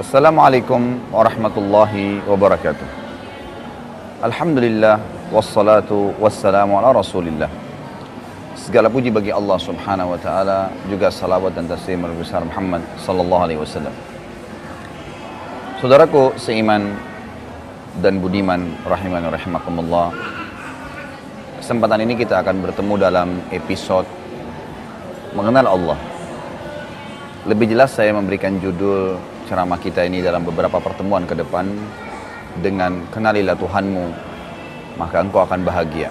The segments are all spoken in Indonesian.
Assalamualaikum warahmatullahi wabarakatuh. Alhamdulillah wassalatu wassalamu ala Rasulillah. Segala puji bagi Allah Subhanahu wa taala, juga salawat dan taslim besar Muhammad sallallahu alaihi wasallam. Saudaraku seiman dan budiman rahiman rahimakumullah. Kesempatan ini kita akan bertemu dalam episode mengenal Allah. Lebih jelas saya memberikan judul ceramah kita ini dalam beberapa pertemuan ke depan dengan kenalilah Tuhanmu, maka engkau akan bahagia.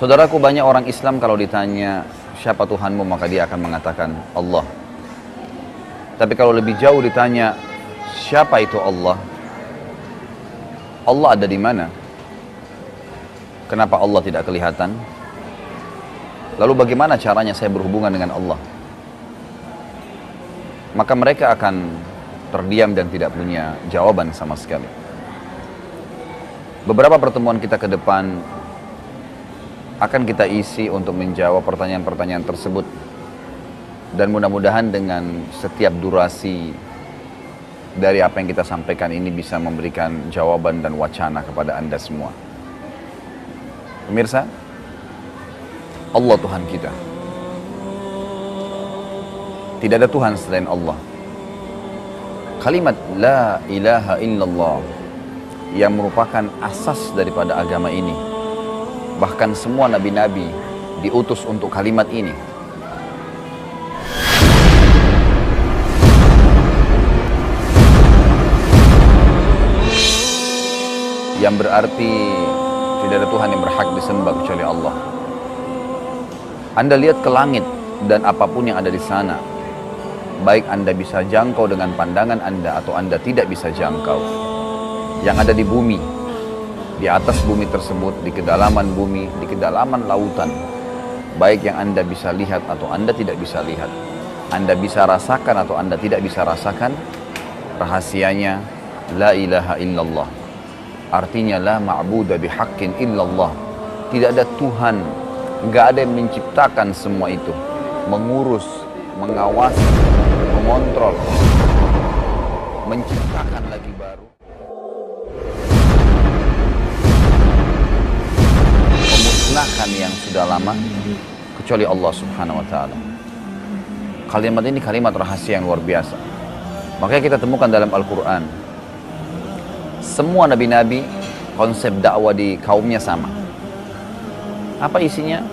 Saudaraku banyak orang Islam kalau ditanya siapa Tuhanmu maka dia akan mengatakan Allah. Tapi kalau lebih jauh ditanya siapa itu Allah? Allah ada di mana? Kenapa Allah tidak kelihatan? Lalu bagaimana caranya saya berhubungan dengan Allah? Maka mereka akan terdiam dan tidak punya jawaban sama sekali. Beberapa pertemuan kita ke depan akan kita isi untuk menjawab pertanyaan-pertanyaan tersebut dan mudah-mudahan dengan setiap durasi dari apa yang kita sampaikan ini bisa memberikan jawaban dan wacana kepada Anda semua. Pemirsa, Allah Tuhan kita. Tidak ada Tuhan selain Allah. Kalimat La ilaha illallah yang merupakan asas daripada agama ini. Bahkan semua nabi-nabi diutus untuk kalimat ini. Yang berarti tidak ada Tuhan yang berhak disembah kecuali Allah. Anda lihat ke langit dan apa pun yang ada di sana, baik Anda bisa jangkau dengan pandangan Anda atau Anda tidak bisa jangkau. Yang ada di bumi, di atas bumi tersebut, di kedalaman bumi, di kedalaman lautan, baik yang Anda bisa lihat atau Anda tidak bisa lihat, Anda bisa rasakan atau Anda tidak bisa rasakan, rahasianya la ilaha illallah. Artinya la ma'budu bihaqqin illallah. Tidak ada Tuhan, nggak ada yang menciptakan semua itu, mengurus, mengawasi, mengontrol, menciptakan lagi baru. Memusnahkan yang sudah lama kecuali Allah Subhanahu wa taala. Kalimat ini kalimat rahasia yang luar biasa. Makanya kita temukan dalam Al-Qur'an. Semua nabi-nabi konsep dakwah di kaumnya sama. Apa isinya?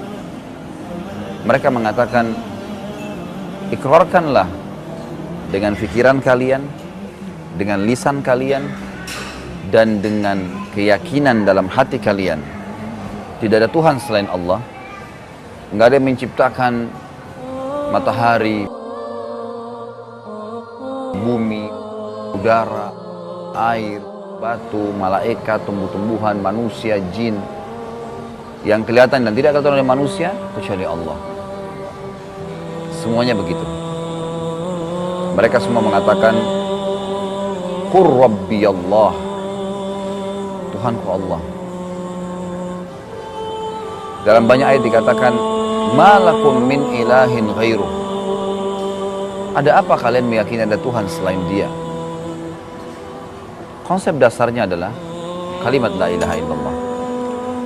Mereka mengatakan ikrarkanlah dengan pikiran kalian, dengan lisan kalian, dan dengan keyakinan dalam hati kalian. Tidak ada Tuhan selain Allah. Nggak ada yang menciptakan matahari, bumi, udara, air, batu, malaikat, tumbuh-tumbuhan, manusia, jin. Yang kelihatan dan tidak kelihatan oleh manusia, kecuali Allah. Semuanya begitu. Mereka semua mengatakan, Qur Rabbi Allah. Tuhanku Allah. Dalam banyak ayat dikatakan, Malakum min ilahin ghairuh. Ada apa kalian meyakini ada Tuhan selain dia? Konsep dasarnya adalah kalimat la ilaha illallah.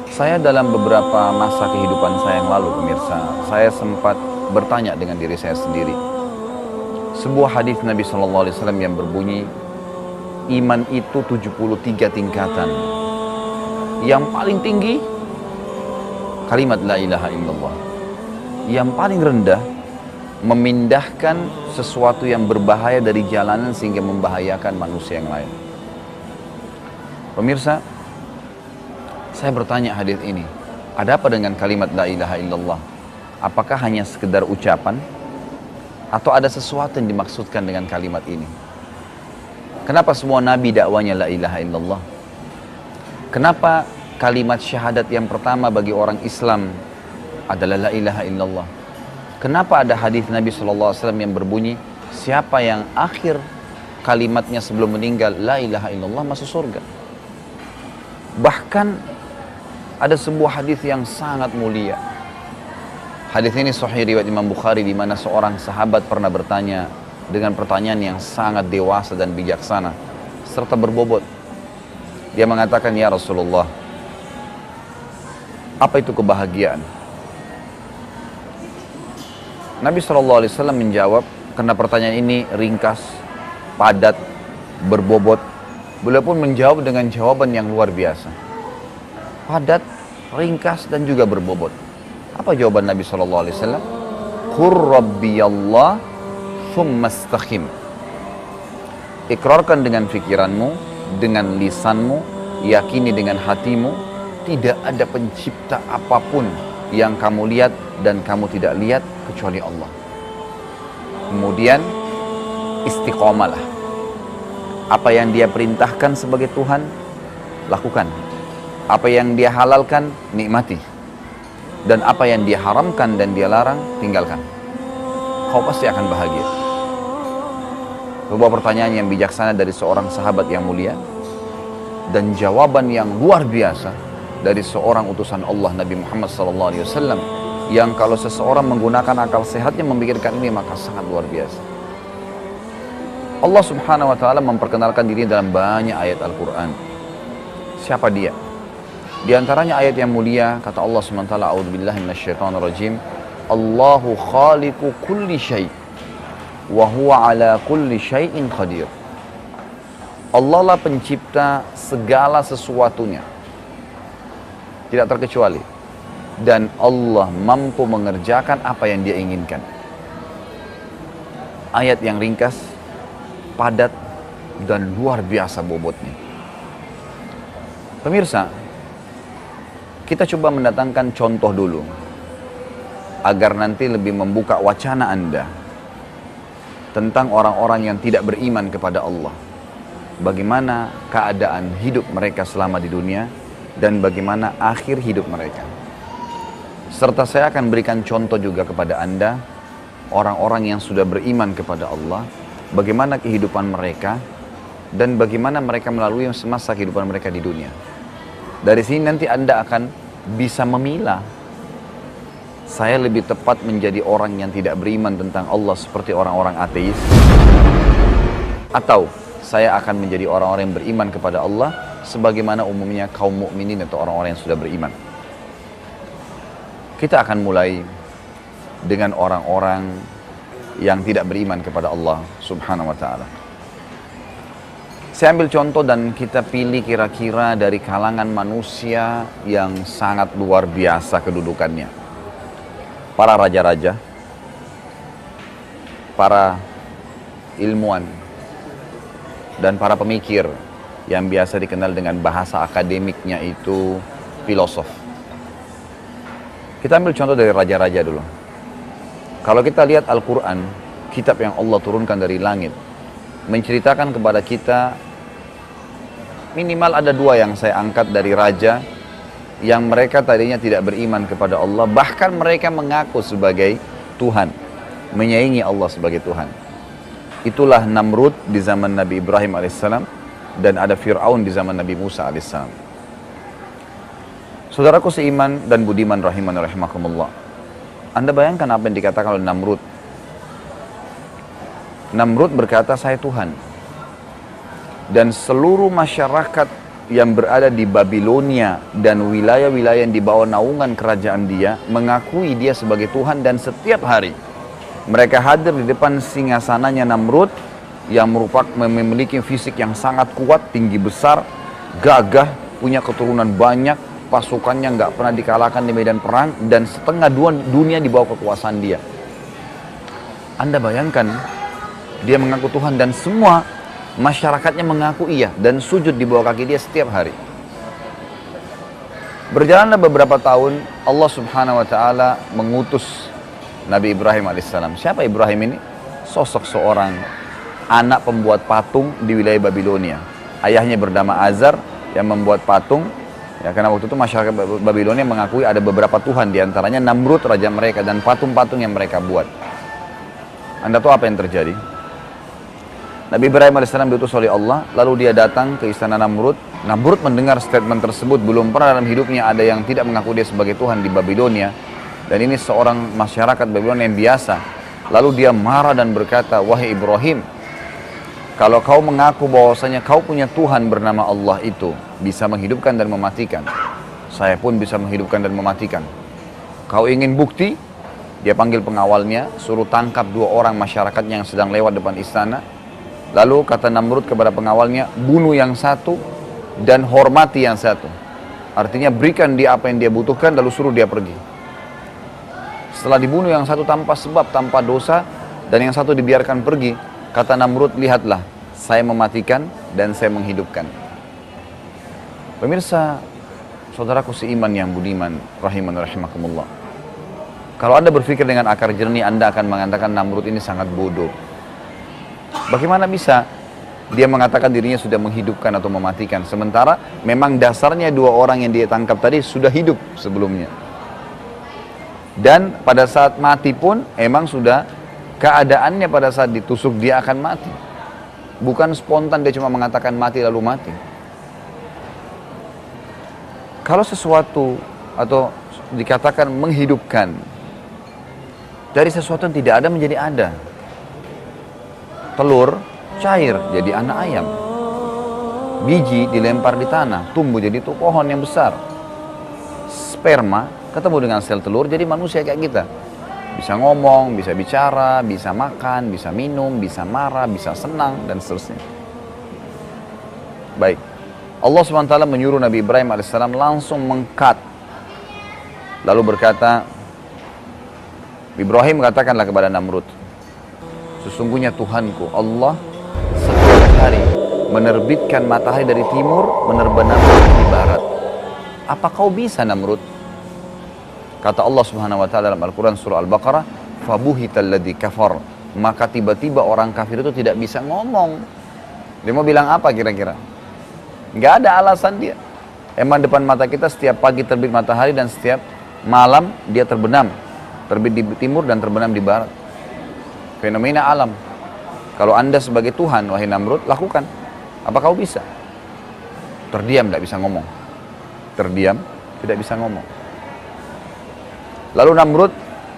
Saya dalam beberapa masa kehidupan saya yang lalu pemirsa, saya sempat bertanya dengan diri saya sendiri. Sebuah hadis Nabi Shallallahu Alaihi Wasallam yang berbunyi, iman itu 73 tingkatan. Yang paling tinggi kalimat la ilaha illallah. Yang paling rendah memindahkan sesuatu yang berbahaya dari jalanan sehingga membahayakan manusia yang lain. Pemirsa, saya bertanya hadis ini, ada apa dengan kalimat la ilaha illallah? Apakah hanya sekedar ucapan atau ada sesuatu yang dimaksudkan dengan kalimat ini? Kenapa semua nabi dakwanya la ilaha illallah? Kenapa kalimat syahadat yang pertama bagi orang Islam adalah la ilaha illallah? Kenapa ada hadis Nabi SAW yang berbunyi siapa yang akhir kalimatnya sebelum meninggal la ilaha illallah masuk surga? Bahkan ada sebuah hadis yang sangat mulia. Hadis ini sahih riwayat Imam Bukhari di mana seorang sahabat pernah bertanya, dengan pertanyaan yang sangat dewasa dan bijaksana serta berbobot. Dia mengatakan, "Ya Rasulullah, apa itu kebahagiaan?" Nabi SAW menjawab, karena pertanyaan ini ringkas, padat, berbobot. Beliau pun menjawab dengan jawaban yang luar biasa. Padat, ringkas, dan juga berbobot. Apa jawaban Nabi SAW? Qur Rabbi Allah thumma Ikrarkan dengan fikiranmu, dengan lisanmu, yakini dengan hatimu, tidak ada pencipta apa pun yang kamu lihat dan kamu tidak lihat kecuali Allah. Kemudian istiqomalah. Apa yang dia perintahkan sebagai Tuhan, lakukan. Apa yang dia halalkan, nikmati. Dan apa yang dia haramkan dan dia larang, tinggalkan. Kau pasti akan bahagia. Sebuah pertanyaan yang bijaksana dari seorang sahabat yang mulia dan jawaban yang luar biasa dari seorang utusan Allah Nabi Muhammad SAW yang kalau seseorang menggunakan akal sehatnya memikirkan ini maka sangat luar biasa. Allah Subhanahu wa taala memperkenalkan diri dalam banyak ayat Al-Qur'an. Siapa dia? Di antaranya ayat yang mulia kata Allah taala a'udzubillahi minasyaitonirrajim Allahu khaliqu kulli syai' wa huwa ala kulli syai'in qadir. Allah lah pencipta segala sesuatunya. Tidak terkecuali. Dan Allah mampu mengerjakan apa yang dia inginkan. Ayat yang ringkas, padat, dan luar biasa bobotnya. Pemirsa, kita coba mendatangkan contoh dulu agar nanti lebih membuka wacana Anda tentang orang-orang yang tidak beriman kepada Allah. Bagaimana keadaan hidup mereka selama di dunia dan bagaimana akhir hidup mereka. Serta saya akan berikan contoh juga kepada Anda orang-orang yang sudah beriman kepada Allah, bagaimana kehidupan mereka dan bagaimana mereka melalui semasa kehidupan mereka di dunia. Dari sini nanti Anda akan bisa memilah saya lebih tepat menjadi orang yang tidak beriman tentang Allah seperti orang-orang ateis atau saya akan menjadi orang-orang yang beriman kepada Allah sebagaimana umumnya kaum mukminin atau orang-orang yang sudah beriman. Kita akan mulai dengan orang-orang yang tidak beriman kepada Allah Subhanahu wa taala. Saya ambil contoh dan kita pilih kira-kira dari kalangan manusia yang sangat luar biasa kedudukannya para raja-raja, para ilmuwan, dan para pemikir yang biasa dikenal dengan bahasa akademiknya itu filosof. Kita ambil contoh dari raja-raja dulu. Kalau kita lihat Al-Quran, kitab yang Allah turunkan dari langit, menceritakan kepada kita minimal ada dua yang saya angkat dari raja yang mereka tadinya tidak beriman kepada Allah, bahkan mereka mengaku sebagai Tuhan, menyaingi Allah sebagai Tuhan. Itulah Namrud di zaman Nabi Ibrahim alaihissalam dan ada Fir'aun di zaman Nabi Musa alaihissalam. Saudaraku seiman dan budiman rahiman rahimakumullah. Anda bayangkan apa yang dikatakan oleh Namrud. Namrud berkata, saya Tuhan. Dan seluruh masyarakat yang berada di Babilonia dan wilayah-wilayah yang di bawah naungan kerajaan dia mengakui dia sebagai Tuhan dan setiap hari mereka hadir di depan singgasananya Namrud yang merupakan memiliki fisik yang sangat kuat, tinggi besar, gagah, punya keturunan banyak, pasukannya nggak pernah dikalahkan di medan perang dan setengah dunia di bawah kekuasaan dia. Anda bayangkan dia mengaku Tuhan dan semua Masyarakatnya mengaku iya dan sujud di bawah kaki dia setiap hari. Berjalanlah beberapa tahun, Allah subhanahu wa ta'ala mengutus Nabi Ibrahim alaihissalam. Siapa Ibrahim ini? Sosok seorang anak pembuat patung di wilayah Babilonia. Ayahnya bernama Azar yang membuat patung. Ya, karena waktu itu masyarakat Babilonia mengakui ada beberapa Tuhan, di antaranya Namrud raja mereka dan patung-patung yang mereka buat. Anda tahu apa yang terjadi? Nabi Ibrahim AS diutus oleh Allah, lalu dia datang ke istana Namrud. Namrud mendengar statement tersebut, belum pernah dalam hidupnya ada yang tidak mengaku dia sebagai Tuhan di Babilonia. Dan ini seorang masyarakat Babilonia yang biasa. Lalu dia marah dan berkata, Wahai Ibrahim, kalau kau mengaku bahwasanya kau punya Tuhan bernama Allah itu bisa menghidupkan dan mematikan. Saya pun bisa menghidupkan dan mematikan. Kau ingin bukti? Dia panggil pengawalnya, suruh tangkap dua orang masyarakat yang sedang lewat depan istana. Lalu kata Namrud kepada pengawalnya, bunuh yang satu dan hormati yang satu. Artinya berikan dia apa yang dia butuhkan lalu suruh dia pergi. Setelah dibunuh yang satu tanpa sebab, tanpa dosa, dan yang satu dibiarkan pergi, Kata Namrud, lihatlah, saya mematikan dan saya menghidupkan. Pemirsa, saudaraku seiman yang budiman, rahiman rahimakumullah. Kalau Anda berpikir dengan akar jernih, Anda akan mengatakan Namrud ini sangat bodoh. Bagaimana bisa dia mengatakan dirinya sudah menghidupkan atau mematikan. Sementara memang dasarnya dua orang yang dia tangkap tadi sudah hidup sebelumnya. Dan pada saat mati pun emang sudah keadaannya pada saat ditusuk dia akan mati. Bukan spontan dia cuma mengatakan mati lalu mati. Kalau sesuatu atau dikatakan menghidupkan dari sesuatu yang tidak ada menjadi ada. Telur cair jadi anak ayam. Biji dilempar di tanah, tumbuh jadi tuh pohon yang besar. Sperma ketemu dengan sel telur jadi manusia kayak kita bisa ngomong, bisa bicara, bisa makan, bisa minum, bisa marah, bisa senang, dan seterusnya. Baik. Allah SWT menyuruh Nabi Ibrahim AS langsung mengkat. Lalu berkata, Ibrahim katakanlah kepada Namrud, Sesungguhnya Tuhanku, Allah setiap hari menerbitkan matahari dari timur, menerbitkan di barat. Apa kau bisa Namrud? Kata Allah Subhanahu wa taala dalam Al-Qur'an surah Al-Baqarah, "Fabuhital ladzi kafar." Maka tiba-tiba orang kafir itu tidak bisa ngomong. Dia mau bilang apa kira-kira? Nggak ada alasan dia. Emang depan mata kita setiap pagi terbit matahari dan setiap malam dia terbenam. Terbit di timur dan terbenam di barat. Fenomena alam. Kalau anda sebagai Tuhan, wahai Namrud, lakukan. Apa kau bisa? Terdiam, tidak bisa ngomong. Terdiam, tidak bisa ngomong. Lalu Namrud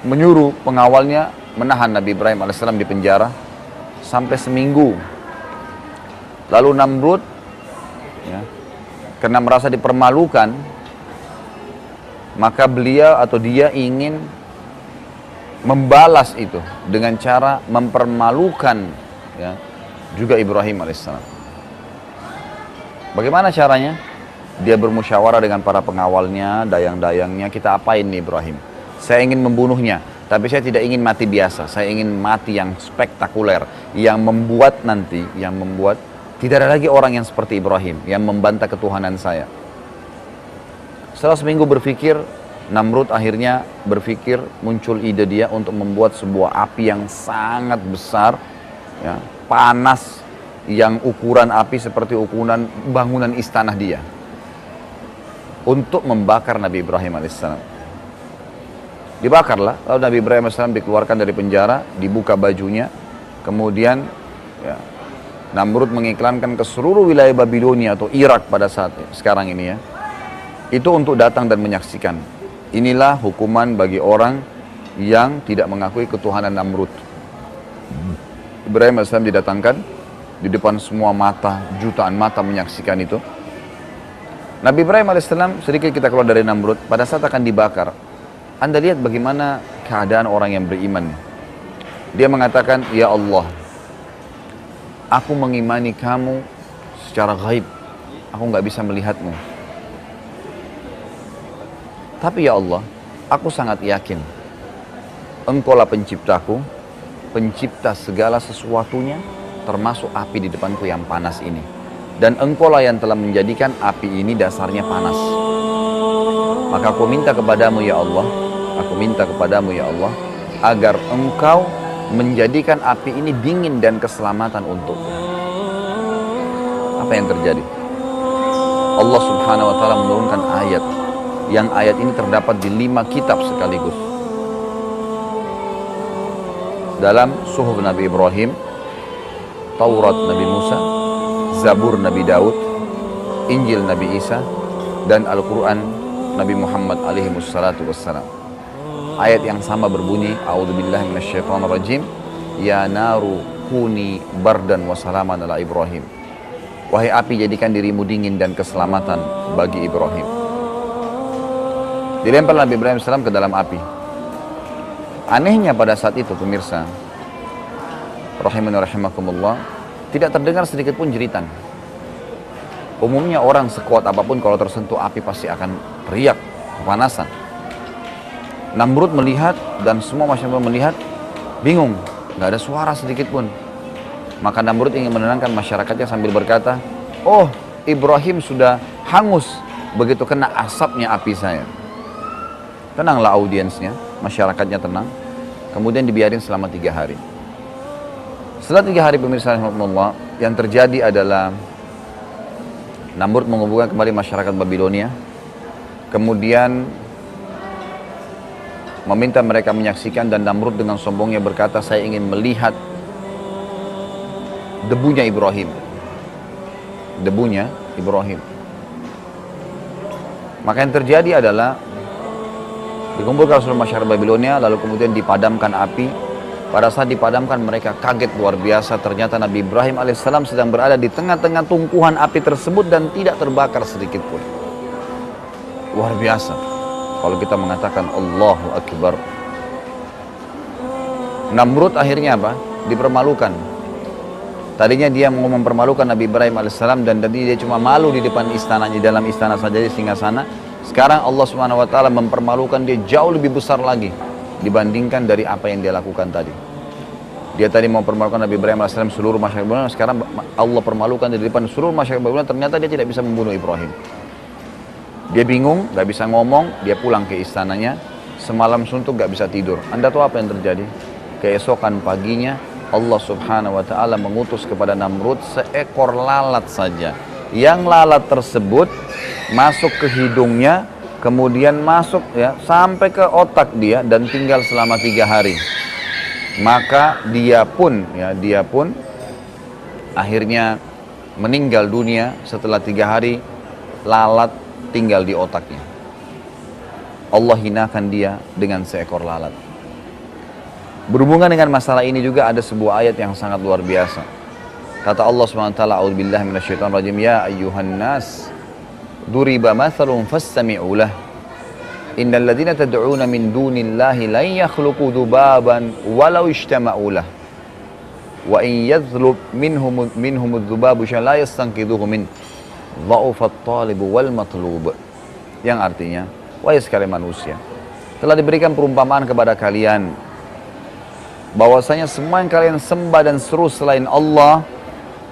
menyuruh pengawalnya menahan Nabi Ibrahim AS di penjara sampai seminggu. Lalu Namrud ya, karena merasa dipermalukan, maka beliau atau dia ingin membalas itu dengan cara mempermalukan ya, juga Ibrahim alaihissalam. Bagaimana caranya? Dia bermusyawarah dengan para pengawalnya, dayang-dayangnya, kita apain nih Ibrahim? Saya ingin membunuhnya, tapi saya tidak ingin mati biasa. Saya ingin mati yang spektakuler, yang membuat nanti, yang membuat tidak ada lagi orang yang seperti Ibrahim, yang membantah ketuhanan saya. Setelah seminggu berpikir, Namrud akhirnya berpikir muncul ide dia untuk membuat sebuah api yang sangat besar, ya, panas, yang ukuran api seperti ukuran bangunan istana dia untuk membakar Nabi Ibrahim alaihissalam. Dibakarlah, lalu Nabi Ibrahim AS dikeluarkan dari penjara, dibuka bajunya, kemudian ya, Namrud mengiklankan ke seluruh wilayah Babilonia atau Irak pada saat sekarang ini ya. Itu untuk datang dan menyaksikan. Inilah hukuman bagi orang yang tidak mengakui ketuhanan Namrud. Ibrahim AS didatangkan di depan semua mata, jutaan mata menyaksikan itu. Nabi Ibrahim AS sedikit kita keluar dari Namrud, pada saat akan dibakar, anda lihat bagaimana keadaan orang yang beriman. Dia mengatakan, Ya Allah, aku mengimani kamu secara gaib. Aku nggak bisa melihatmu. Tapi ya Allah, aku sangat yakin. Engkaulah penciptaku, pencipta segala sesuatunya, termasuk api di depanku yang panas ini. Dan engkaulah yang telah menjadikan api ini dasarnya panas. Maka aku minta kepadamu ya Allah, Aku minta kepadamu ya Allah agar engkau menjadikan api ini dingin dan keselamatan untukku. Apa yang terjadi? Allah subhanahu wa ta'ala menurunkan ayat yang ayat ini terdapat di lima kitab sekaligus. Dalam suhuf Nabi Ibrahim, Taurat Nabi Musa, Zabur Nabi Daud, Injil Nabi Isa, dan Al-Quran Nabi Muhammad alaihi wassalatu wassalam. ayat yang sama berbunyi A'udzubillahi minasyaitonirrajim ya naru kuni bardan wa salaman ala Ibrahim wahai api jadikan dirimu dingin dan keselamatan bagi Ibrahim dilempar Nabi Ibrahim salam ke dalam api anehnya pada saat itu pemirsa rahimani rahimakumullah tidak terdengar sedikit pun jeritan umumnya orang sekuat apa pun kalau tersentuh api pasti akan teriak kepanasan Namrud melihat dan semua masyarakat melihat bingung, nggak ada suara sedikit pun. Maka Namrud ingin menenangkan masyarakatnya sambil berkata, Oh Ibrahim sudah hangus begitu kena asapnya api saya. Tenanglah audiensnya, masyarakatnya tenang. Kemudian dibiarin selama tiga hari. Setelah tiga hari pemirsa Allah, yang terjadi adalah Namrud mengumpulkan kembali masyarakat Babilonia. Kemudian meminta mereka menyaksikan dan Namrud dengan sombongnya berkata saya ingin melihat debunya Ibrahim debunya Ibrahim maka yang terjadi adalah dikumpulkan seluruh masyarakat Babilonia lalu kemudian dipadamkan api pada saat dipadamkan mereka kaget luar biasa ternyata Nabi Ibrahim alaihissalam sedang berada di tengah-tengah tungkuhan api tersebut dan tidak terbakar sedikit pun luar biasa kalau kita mengatakan Allahu Akbar. Namrud akhirnya apa? Dipermalukan. Tadinya dia mau mempermalukan Nabi Ibrahim alaihissalam dan tadi dia cuma malu di depan istananya, dalam istana saja di singgah sana. Sekarang Allah subhanahu wa ta'ala mempermalukan dia jauh lebih besar lagi dibandingkan dari apa yang dia lakukan tadi. Dia tadi mau permalukan Nabi Ibrahim alaihissalam seluruh masyarakat Babilonia, sekarang Allah permalukan di depan seluruh masyarakat Babilonia, ternyata dia tidak bisa membunuh Ibrahim. Dia bingung, gak bisa ngomong, dia pulang ke istananya. Semalam suntuk gak bisa tidur. Anda tahu apa yang terjadi? Keesokan paginya Allah subhanahu wa ta'ala mengutus kepada Namrud seekor lalat saja. Yang lalat tersebut masuk ke hidungnya, kemudian masuk ya sampai ke otak dia dan tinggal selama tiga hari. Maka dia pun ya dia pun akhirnya meninggal dunia setelah tiga hari lalat tinggal di otaknya. Allah hinakan dia dengan seekor lalat. Berhubungan dengan masalah ini juga ada sebuah ayat yang sangat luar biasa. Kata Allah SWT, A'udzubillah minasyaitan rajim, Ya ayyuhan nas, duriba mathalun fastami'u lah. Innal ladhina tad'una min dunillahi lan yakhluqu dhubaban walau ishtama'u lah. Wa in yadhlub minhum minhum dhubabu la yastanqidhuhu min Dha'ufat talibu wal matlub. Yang artinya, wahai sekalian manusia, telah diberikan perumpamaan kepada kalian bahwasanya semua yang kalian sembah dan seru selain Allah,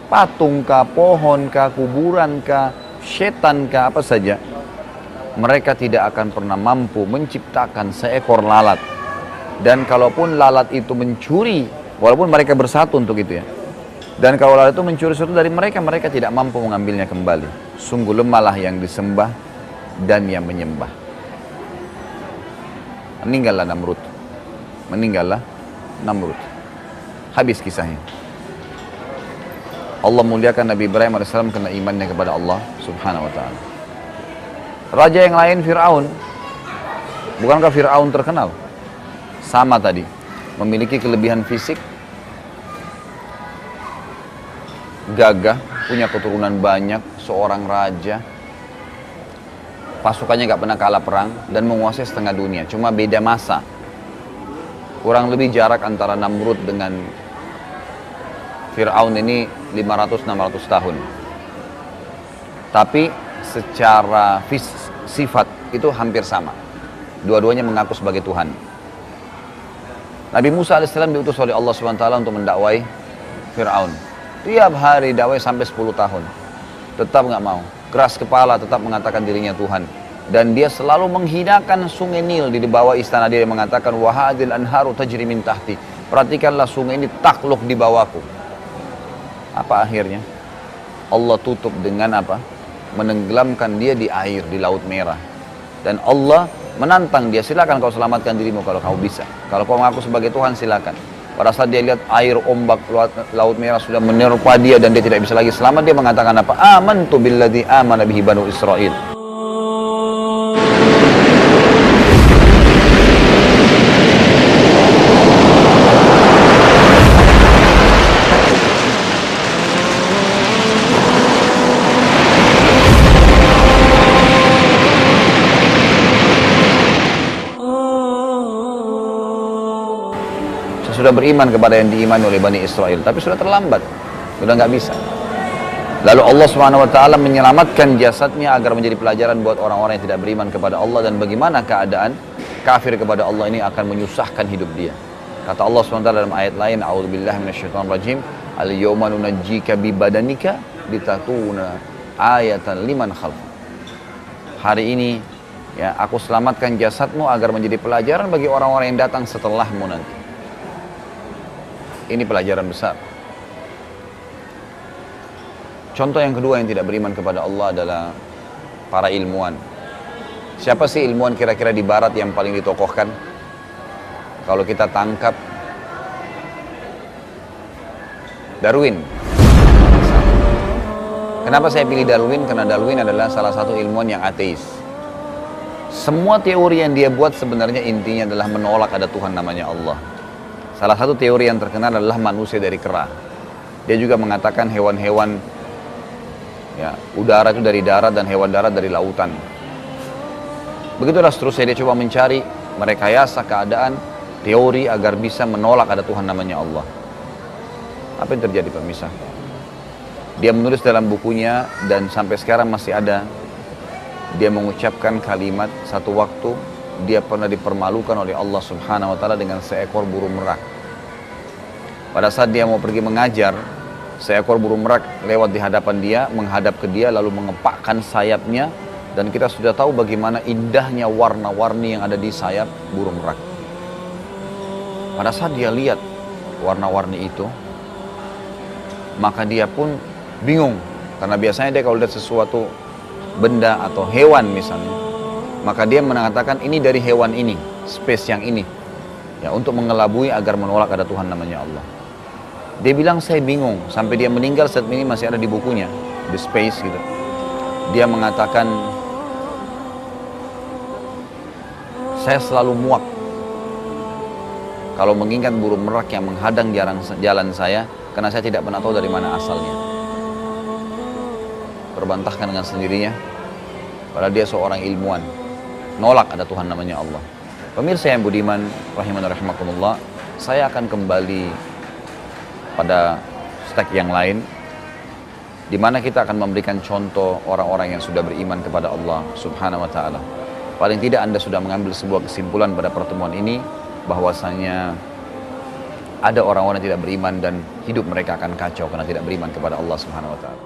patung kah, pohon kah, kuburan kah, setan kah, apa saja, mereka tidak akan pernah mampu menciptakan seekor lalat. Dan kalaupun lalat itu mencuri, walaupun mereka bersatu untuk itu ya, dan kalau lalat itu mencuri sesuatu dari mereka, mereka tidak mampu mengambilnya kembali. Sungguh lemahlah yang disembah dan yang menyembah. Meninggallah Namrud. Meninggallah Namrud. Habis kisahnya. Allah muliakan Nabi Ibrahim AS karena imannya kepada Allah subhanahu wa ta'ala. Raja yang lain Fir'aun. Bukankah Fir'aun terkenal? Sama tadi. Memiliki kelebihan fisik, gagah, punya keturunan banyak, seorang raja, pasukannya gak pernah kalah perang dan menguasai setengah dunia. Cuma beda masa. Kurang lebih jarak antara Namrud dengan Fir'aun ini 500-600 tahun. Tapi secara fis, sifat itu hampir sama. Dua-duanya mengaku sebagai Tuhan. Nabi Musa AS diutus oleh Allah SWT untuk mendakwai Fir'aun. Tiap hari dakwah sampai 10 tahun. Tetap nggak mau. Keras kepala tetap mengatakan dirinya Tuhan. Dan dia selalu menghinakan sungai Nil di bawah istana dia mengatakan wahadil anharu tajri tahti. Perhatikanlah sungai ini takluk di bawahku. Apa akhirnya? Allah tutup dengan apa? Menenggelamkan dia di air di laut merah. Dan Allah menantang dia, silakan kau selamatkan dirimu kalau kau bisa. Kalau kau mengaku sebagai Tuhan silakan. Pada saat dia lihat air ombak laut merah sudah menerpa dia dan dia tidak bisa lagi selamat, dia mengatakan apa? Amantu billadhi amana bihi banu Israel. Sudah beriman kepada yang diimani oleh Bani Israel, tapi sudah terlambat, sudah nggak bisa. Lalu Allah Subhanahu wa taala menyelamatkan jasadnya agar menjadi pelajaran buat orang-orang yang tidak beriman kepada Allah dan bagaimana keadaan kafir kepada Allah ini akan menyusahkan hidup dia. Kata Allah SWT dalam ayat lain, A'udzubillahi minasyaitonirrajim, Al-yawma nunajjika bi badanika litatuna ayatan liman khalf. Hari ini ya aku selamatkan jasadmu agar menjadi pelajaran bagi orang-orang yang datang setelahmu nanti. Ini pelajaran besar. Contoh yang kedua yang tidak beriman kepada Allah adalah para ilmuwan. Siapa sih ilmuwan kira-kira di barat yang paling ditokohkan? Kalau kita tangkap Darwin. Kenapa saya pilih Darwin? Karena Darwin adalah salah satu ilmuwan yang ateis. Semua teori yang dia buat sebenarnya intinya adalah menolak ada Tuhan namanya Allah. Salah satu teori yang terkenal adalah manusia dari kera. Dia juga mengatakan hewan-hewan Ya, udara itu dari darat dan hewan darat dari lautan. Begitulah seterusnya dia coba mencari merekayasa keadaan teori agar bisa menolak ada Tuhan namanya Allah. Apa yang terjadi pemirsa? Dia menulis dalam bukunya dan sampai sekarang masih ada. Dia mengucapkan kalimat satu waktu dia pernah dipermalukan oleh Allah Subhanahu wa taala dengan seekor burung merak. Pada saat dia mau pergi mengajar, seekor burung merak lewat di hadapan dia, menghadap ke dia lalu mengepakkan sayapnya dan kita sudah tahu bagaimana indahnya warna-warni yang ada di sayap burung merak. Pada saat dia lihat warna-warni itu, maka dia pun bingung karena biasanya dia kalau lihat sesuatu benda atau hewan misalnya, maka dia mengatakan ini dari hewan ini, space yang ini, ya untuk mengelabui agar menolak ada Tuhan namanya Allah. Dia bilang saya bingung sampai dia meninggal saat ini masih ada di bukunya di space gitu. Dia mengatakan saya selalu muak kalau mengingat burung merak yang menghadang jalan, jalan saya karena saya tidak pernah tahu dari mana asalnya. Terbantahkan dengan sendirinya padahal dia seorang ilmuwan. Nolak ada Tuhan namanya Allah. Pemirsa yang budiman rahiman rahimakumullah, saya akan kembali pada stack yang lain di mana kita akan memberikan contoh orang-orang yang sudah beriman kepada Allah Subhanahu wa taala. Paling tidak Anda sudah mengambil sebuah kesimpulan pada pertemuan ini bahwasanya ada orang-orang yang tidak beriman dan hidup mereka akan kacau karena tidak beriman kepada Allah Subhanahu wa taala.